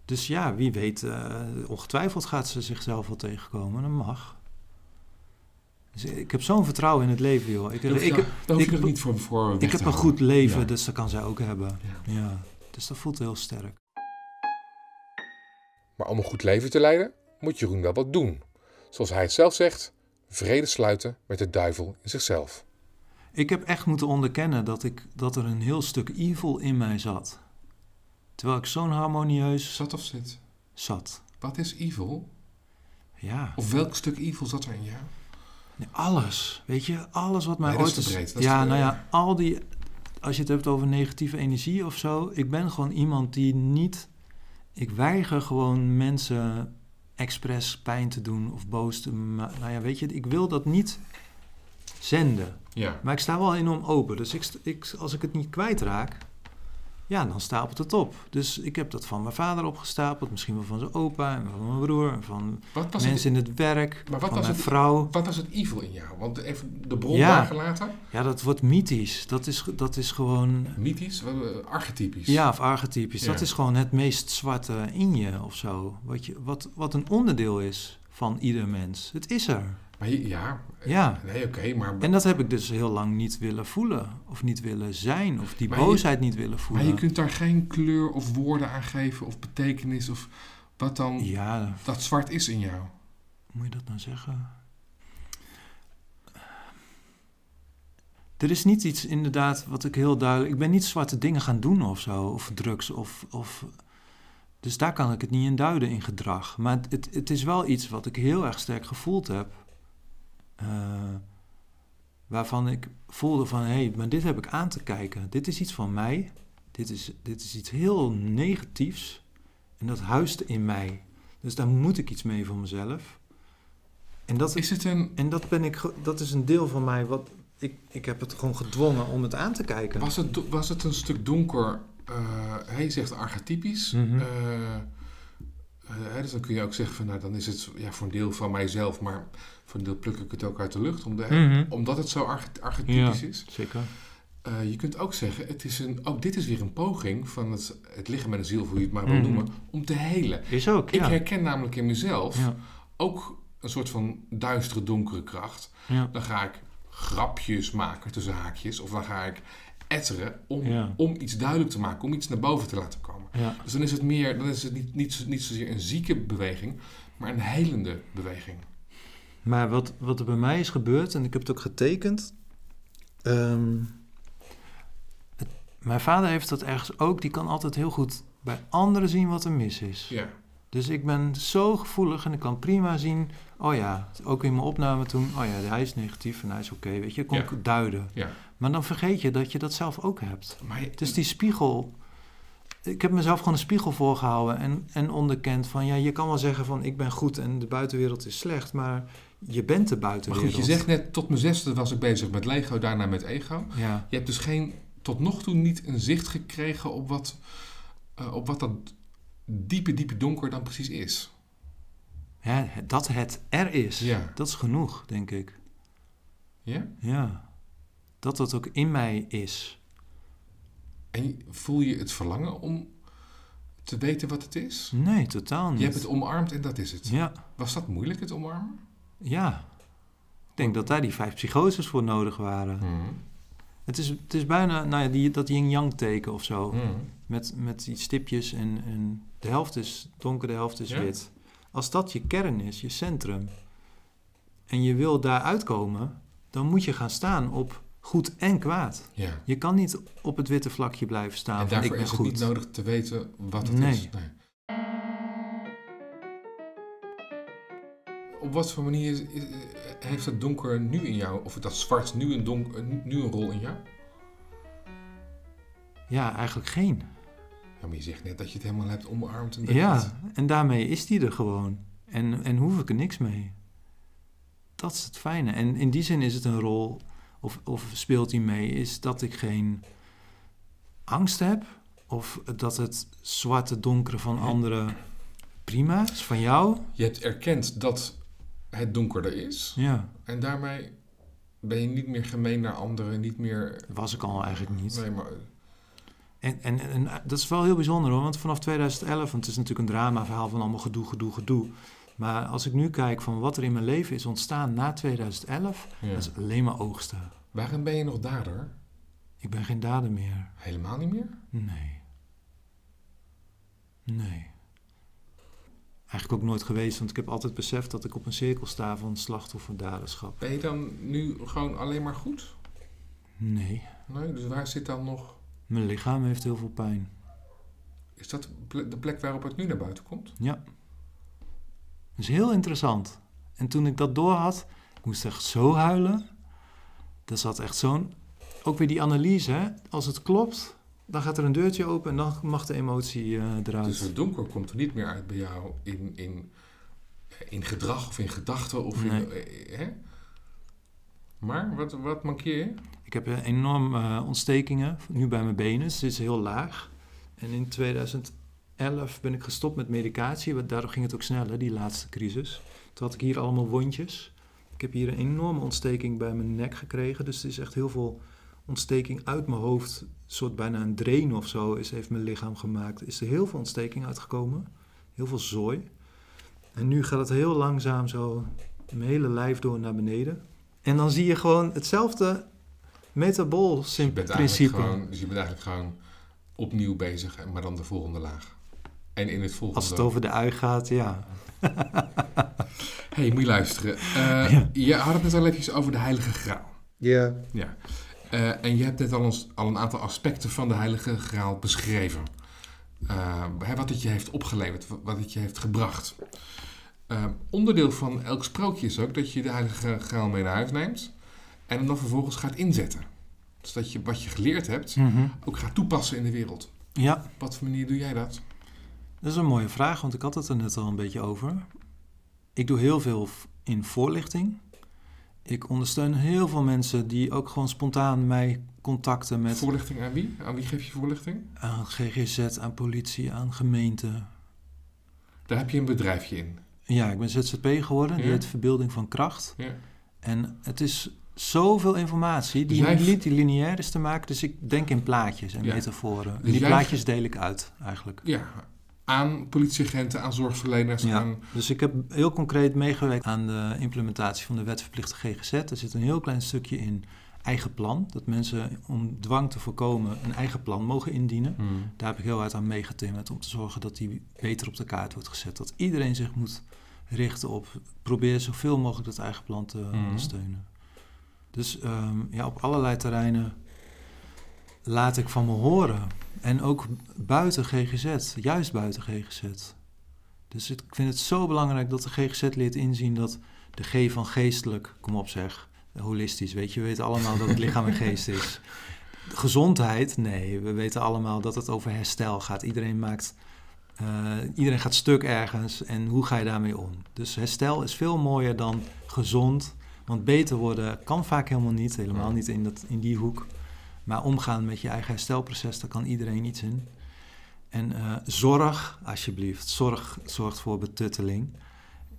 Dus ja, wie weet, eh, ongetwijfeld gaat ze zichzelf wel tegenkomen. Dat mag. Dus ik heb zo'n vertrouwen in het leven, joh. Ik, ik, ik, er niet voor, ik heb een goed leven, Ja. dus dat kan zij ook hebben. Ja. Ja, dus dat voelt heel sterk. Maar om een goed leven te leiden, moet Jeroen wel wat doen. Zoals hij het zelf zegt, vrede sluiten met de duivel in zichzelf. Ik heb echt moeten onderkennen dat, ik, dat er een heel stuk evil in mij zat. Terwijl ik zo'n harmonieus Zat of zit? zat. Wat is evil? Ja, Of welk stuk evil zat er in jou? nee, alles. Weet je, alles wat mij Nee, dat ooit is te breed, dat is ja, nou ja, al die... Als je het hebt over negatieve energie of zo... Ik ben gewoon iemand die niet... Ik weiger gewoon mensen expres pijn te doen of boos te maken. Nou ja, weet je, ik wil dat niet zenden. Ja. Maar ik sta wel enorm open. Dus ik, ik, als ik het niet kwijtraak, ja, dan stapelt het op. Dus ik heb dat van mijn vader opgestapeld. Misschien wel van zijn opa en van mijn broer. En van mensen het, in het werk. Maar wat van was mijn het- vrouw. wat was het evil in jou? Want even de bron Ja. Ja, dat wordt mythisch. Dat is, dat is gewoon... Mythisch, eh, archetypisch. Ja, of archetypisch. Dat is gewoon het meest zwarte in je of zo. Wat, je, wat, wat een onderdeel is van ieder mens. Het is er. Maar ja. eh, Ja. Nee, oké, maar, En dat heb ik dus heel lang niet willen voelen. Of niet willen zijn. Of die Maar je- boosheid niet willen maar voelen. je kunt daar geen kleur of woorden aan geven of betekenis of wat dan Ja, dat zwart is in jou. Moet je dat nou zeggen? Er is niet iets inderdaad wat ik heel duidelijk... Ik ben niet zwarte dingen gaan doen of zo, of drugs of... of dus daar kan ik het niet in duiden in gedrag. Maar het, het is wel iets wat ik heel erg sterk gevoeld heb. Eh, waarvan ik voelde van, hé, hey, maar dit heb ik aan te kijken. Dit is iets van mij. Dit is, dit is iets heel negatiefs. En dat huist in mij. Dus daar moet ik iets mee voor mezelf. En dat, Is het een, en dat, ben ik, dat is een deel van mij wat... Ik, ik heb het gewoon gedwongen om het aan te kijken. was, het, was het een stuk donker, eh hij zegt archetypisch. Mhm. eh, hè, dus dan kun je ook zeggen van, nou dan is het ja, voor een deel van mijzelf, maar voor een deel pluk ik het ook uit de lucht, om de, Mhm. omdat het zo arch- archetypisch Ja. is. Zeker. Eh, Eh, je kunt ook zeggen, het is een, ook dit is weer een poging van het, het lichaam en de ziel, hoe je het maar wil Mhm. noemen, om te helen. Is ook, Ik ja. herken namelijk in mezelf ja. ook een soort van duistere, donkere kracht. Dan ga ik grapjes maken tussen haakjes, of dan ga ik etteren om, Ja. om iets duidelijk te maken, om iets naar boven te laten komen. ja. Dus dan is het meer, dan is het niet, niet, niet zozeer een zieke beweging, maar een helende beweging. Maar wat, wat er bij mij is gebeurd, en ik heb het ook getekend. ehm, het- mijn vader heeft dat ergens ook. Die kan altijd heel goed bij anderen zien wat er mis is. Ja, Dus ik ben zo gevoelig en ik kan prima zien. Oh ja, ook in mijn opname toen. Oh ja, hij is negatief en hij is oké. weet je, kon Ja. ik duiden. ja. Maar dan vergeet je dat je dat zelf ook hebt. Maar je- Dus die spiegel. Ik heb mezelf gewoon een spiegel voorgehouden en, en onderkend van ja, je kan wel zeggen van ik ben goed en de buitenwereld is slecht, maar je bent de maar buitenwereld. goed, je zegt net, tot mijn zesde was ik bezig met Lego, daarna met ego. Ja, Je hebt dus geen, tot nog toe niet een zicht gekregen op wat, eh, op wat dat diepe, diepe donker dan precies is. ja, dat het er is, Ja. dat is genoeg, denk ik. Ja? Ja, dat dat ook in mij is. En voel je het verlangen om te weten wat het is? Nee, totaal niet. Je hebt het omarmd en dat is het. Ja, Was dat moeilijk, het omarmen? ja. Ik denk dat daar die vijf psychoses voor nodig waren. Mhm. Het is, het is bijna nou ja, die, dat yin-yang teken of zo. Mhm. Met, met die stipjes en, en de helft is donker, de helft is Ja. wit. Als dat je kern is, je centrum, en je wil daar uitkomen, dan moet je gaan staan op goed en kwaad. Ja. Je kan niet op het witte vlakje blijven staan En van ik daarvoor ben is het goed. niet nodig te weten wat het Nee. is. Nee. Op wat voor manier is- is- heeft het donker nu in jou, of dat zwart nu een- nu een rol in jou? Ja, eigenlijk geen. Ja, maar je zegt net dat je het helemaal hebt omarmd. En Ja, het- en daarmee is die er gewoon. En, en hoef ik er niks mee. Dat is het fijne. En in die zin is het een rol, of, of speelt die mee, is dat ik geen angst heb. Of dat het zwarte donkere van anderen prima is, van jou. Je hebt erkend dat het donker er is. Ja, En daarmee ben je niet meer gemeen naar anderen, niet meer... dat was ik al eigenlijk niet. Nee, maar... En, en, en dat is wel heel bijzonder hoor, want vanaf 2011, want het is natuurlijk een dramaverhaal van allemaal gedoe, gedoe, gedoe. Maar als ik nu kijk van wat er in mijn leven is ontstaan na 2011, Ja. dat is alleen maar oogsten. Waarom ben je nog dader? Ik ben geen dader meer. Helemaal niet meer? Nee. Nee. Eigenlijk ook nooit geweest, want ik heb altijd beseft dat ik op een cirkel sta van slachtoffer-daderschap. Ben je dan nu gewoon alleen maar goed? Nee. Nee, dus waar zit dan nog... Mijn lichaam heeft heel veel pijn. Is dat de plek- waarop het nu naar buiten komt? Ja. Dat is heel interessant. En toen ik dat door had, ik moest echt zo huilen. Er zat echt zo'n... Ook weer die analyse, hè. Als het klopt, dan gaat er een deurtje open en dan mag de emotie eh, eruit. Dus het donker komt er niet meer uit bij jou in, in, in gedrag of in gedachten of in... Nee. eh, Hè? Maar, wat, wat mankeer je? Ik heb eh, enorm eh, ontstekingen, nu bij mijn benen. Het is heel laag. En in 2011 ben ik gestopt met medicatie. want Daardoor ging het ook sneller, die laatste crisis. Toen had ik hier allemaal wondjes. Ik heb hier een enorme ontsteking bij mijn nek gekregen. Dus het is echt heel veel ontsteking uit mijn hoofd. Een soort bijna een drain of zo is, heeft mijn lichaam gemaakt. Is er heel veel ontsteking uitgekomen. Heel veel zooi. En nu gaat het heel langzaam zo mijn hele lijf door naar beneden. En dan zie je gewoon hetzelfde metabool Je bent eigenlijk principe. gewoon, dus je bent eigenlijk gewoon opnieuw bezig, maar dan de volgende laag. En in het volgende... Als het over de ui gaat, ja. hey, moet je luisteren. Eh, Je had het net al even over de Heilige Graal. Ja. Ja. Eh, en je hebt net al, ons, al een aantal aspecten van de Heilige Graal beschreven. Eh, hè, wat het je heeft opgeleverd, wat- het je heeft gebracht. Onderdeel van elk sprookje is ook dat je de Heilige Graal mee naar huis neemt en dan vervolgens gaat inzetten. Dus dat je wat je geleerd hebt ook gaat toepassen in de wereld. Ja, Op wat voor manier doe jij dat? dat is een mooie vraag, want ik had het er net al een beetje over. Ik doe heel veel in voorlichting. Ik ondersteun heel veel mensen die ook gewoon spontaan mij contacten met Voorlichting aan wie? Aan wie geef je voorlichting? aan GGZ, aan politie, aan gemeente. Daar heb je een bedrijfje in. Ja, ik ben ZZP geworden, die heet Verbeelding van Kracht. Ja. En het is zoveel informatie die Dus niet lineair is te maken. Dus ik denk in plaatjes en Ja. metaforen. En Dus die plaatjes deel ik uit eigenlijk. Ja, aan politieagenten, aan zorgverleners, Ja. aan... Dus ik heb heel concreet meegewerkt aan de implementatie van de wet verplichte GGZ. Er zit een heel klein stukje in eigen plan. Dat mensen om dwang te voorkomen een eigen plan mogen indienen. Hmm. Daar heb ik heel hard aan meegetimmerd om te zorgen dat die beter op de kaart wordt gezet. Dat iedereen zich moet richten op probeer zoveel mogelijk dat eigen plan te Mhm. ondersteunen. Dus ehm, ja, op allerlei terreinen laat ik van me horen. En ook buiten GGZ, juist buiten GGZ. Dus ik vind het zo belangrijk dat de GGZ leert inzien dat de G van geestelijk, kom op zeg, holistisch, weet je, we weten allemaal dat het lichaam en geest is. Gezondheid, nee, we weten allemaal dat het over herstel gaat. Iedereen maakt, eh, iedereen gaat stuk ergens en hoe ga je daarmee om? Dus herstel is veel mooier dan gezond, want beter worden kan vaak helemaal niet, helemaal niet in, dat, in die hoek. Maar omgaan met je eigen herstelproces, daar kan iedereen iets in. En eh, zorg, alsjeblieft. Zorg zorgt voor betutteling.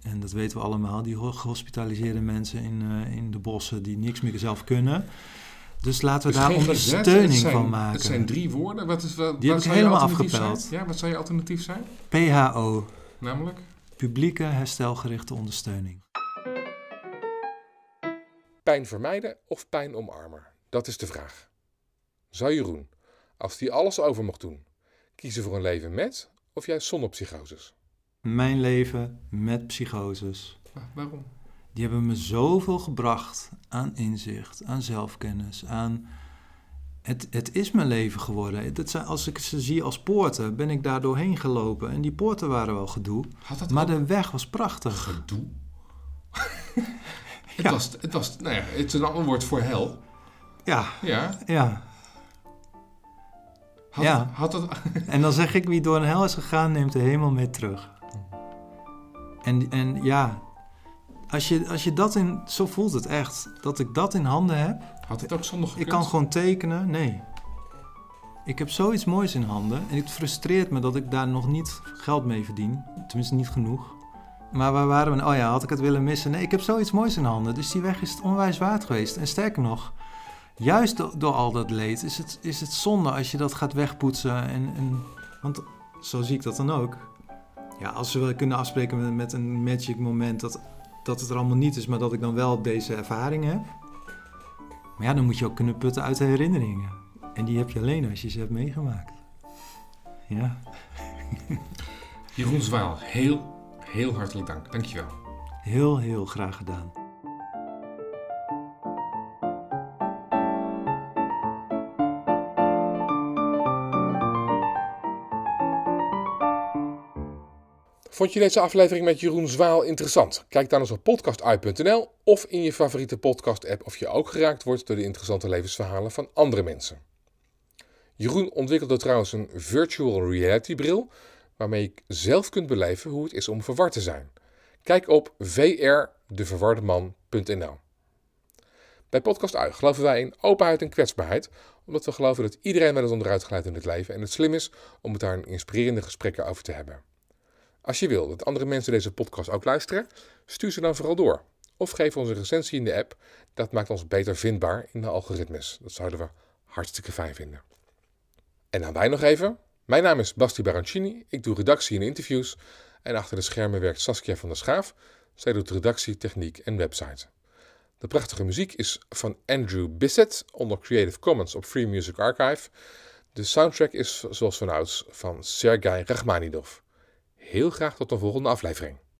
En dat weten we allemaal. Die ho- gehospitaliseerde mensen in, eh, in de bossen die niks meer zelf kunnen. Dus laten we Dus daar ondersteuning zijn- van maken. Het zijn drie woorden. Wat is, wat, Die wat heb ik helemaal afgepeld. Zijn? Ja, wat zou je alternatief zijn? PHO, Namelijk? publieke herstelgerichte ondersteuning. Pijn vermijden of pijn omarmen? Dat is de vraag. Zou Jeroen, als hij alles over mocht doen, kiezen voor een leven met of juist zonder psychoses? Mijn leven met psychoses. Wa- Waarom? Die hebben me zoveel gebracht aan inzicht, aan zelfkennis, aan... Het, het is mijn leven geworden. Dat zijn, als ik ze zie als poorten, ben ik daar doorheen gelopen. En die poorten waren wel gedoe. Had dat Maar ook de weg was prachtig. gedoe? het, Ja. was, het was, nou ja, het is een ander woord voor hel. Ja, Ja. ja. Had, Ja. had En dan zeg ik, wie door een hel is gegaan, neemt de hemel mee terug. En, en ja, als je, als je dat in... Zo voelt het echt. Dat ik dat in handen heb. had het ook zonder Ik gekund? kan gewoon tekenen. Nee. Ik heb zoiets moois in handen. En het frustreert me dat ik daar nog niet geld mee verdien. Tenminste, niet genoeg. Maar waar waren we? Oh ja, had ik het willen missen? Nee, ik heb zoiets moois in handen. Dus die weg is het onwijs waard geweest. En sterker nog, juist do- door al dat leed is het, is het zonde als je dat gaat wegpoetsen. En, en, want zo zie ik dat dan ook. Ja, als we kunnen afspreken met, met een magic moment dat, dat het er allemaal niet is, maar dat ik dan wel deze ervaring heb. Maar ja, dan moet je ook kunnen putten uit de herinneringen. En die heb je alleen als je ze hebt meegemaakt. Ja. Jeroen Zwaal, heel, heel hartelijk dank. Dankjewel. Heel, heel graag gedaan. Vond je deze aflevering met Jeroen Zwaal interessant? Kijk dan eens op podcastuit.nl of in je favoriete podcast-app of je ook geraakt wordt door de interessante levensverhalen van andere mensen. Jeroen ontwikkelde trouwens een virtual reality bril waarmee je zelf kunt beleven hoe het is om verward te zijn. Kijk op vrdeverwardeman.nl. Bij Podcast Uit geloven wij in openheid en kwetsbaarheid, omdat we geloven dat iedereen wel eens onderuit glijdt in het leven en het slim is om het daar een inspirerende gesprekken over te hebben. Als je wil dat andere mensen deze podcast ook luisteren, stuur ze dan vooral door. Of geef ons een recensie in de app. Dat maakt ons beter vindbaar in de algoritmes. Dat zouden we hartstikke fijn vinden. En dan wij nog even. Mijn naam is Basti Barancini. Ik doe redactie en interviews. En achter de schermen werkt Saskia van der Schaaf. Zij doet redactie, techniek en website. De prachtige muziek is van Andrew Bissett onder Creative Commons op Free Music Archive. De soundtrack is zoals vanouds van Sergei Rachmaninoff. Heel graag tot de volgende aflevering.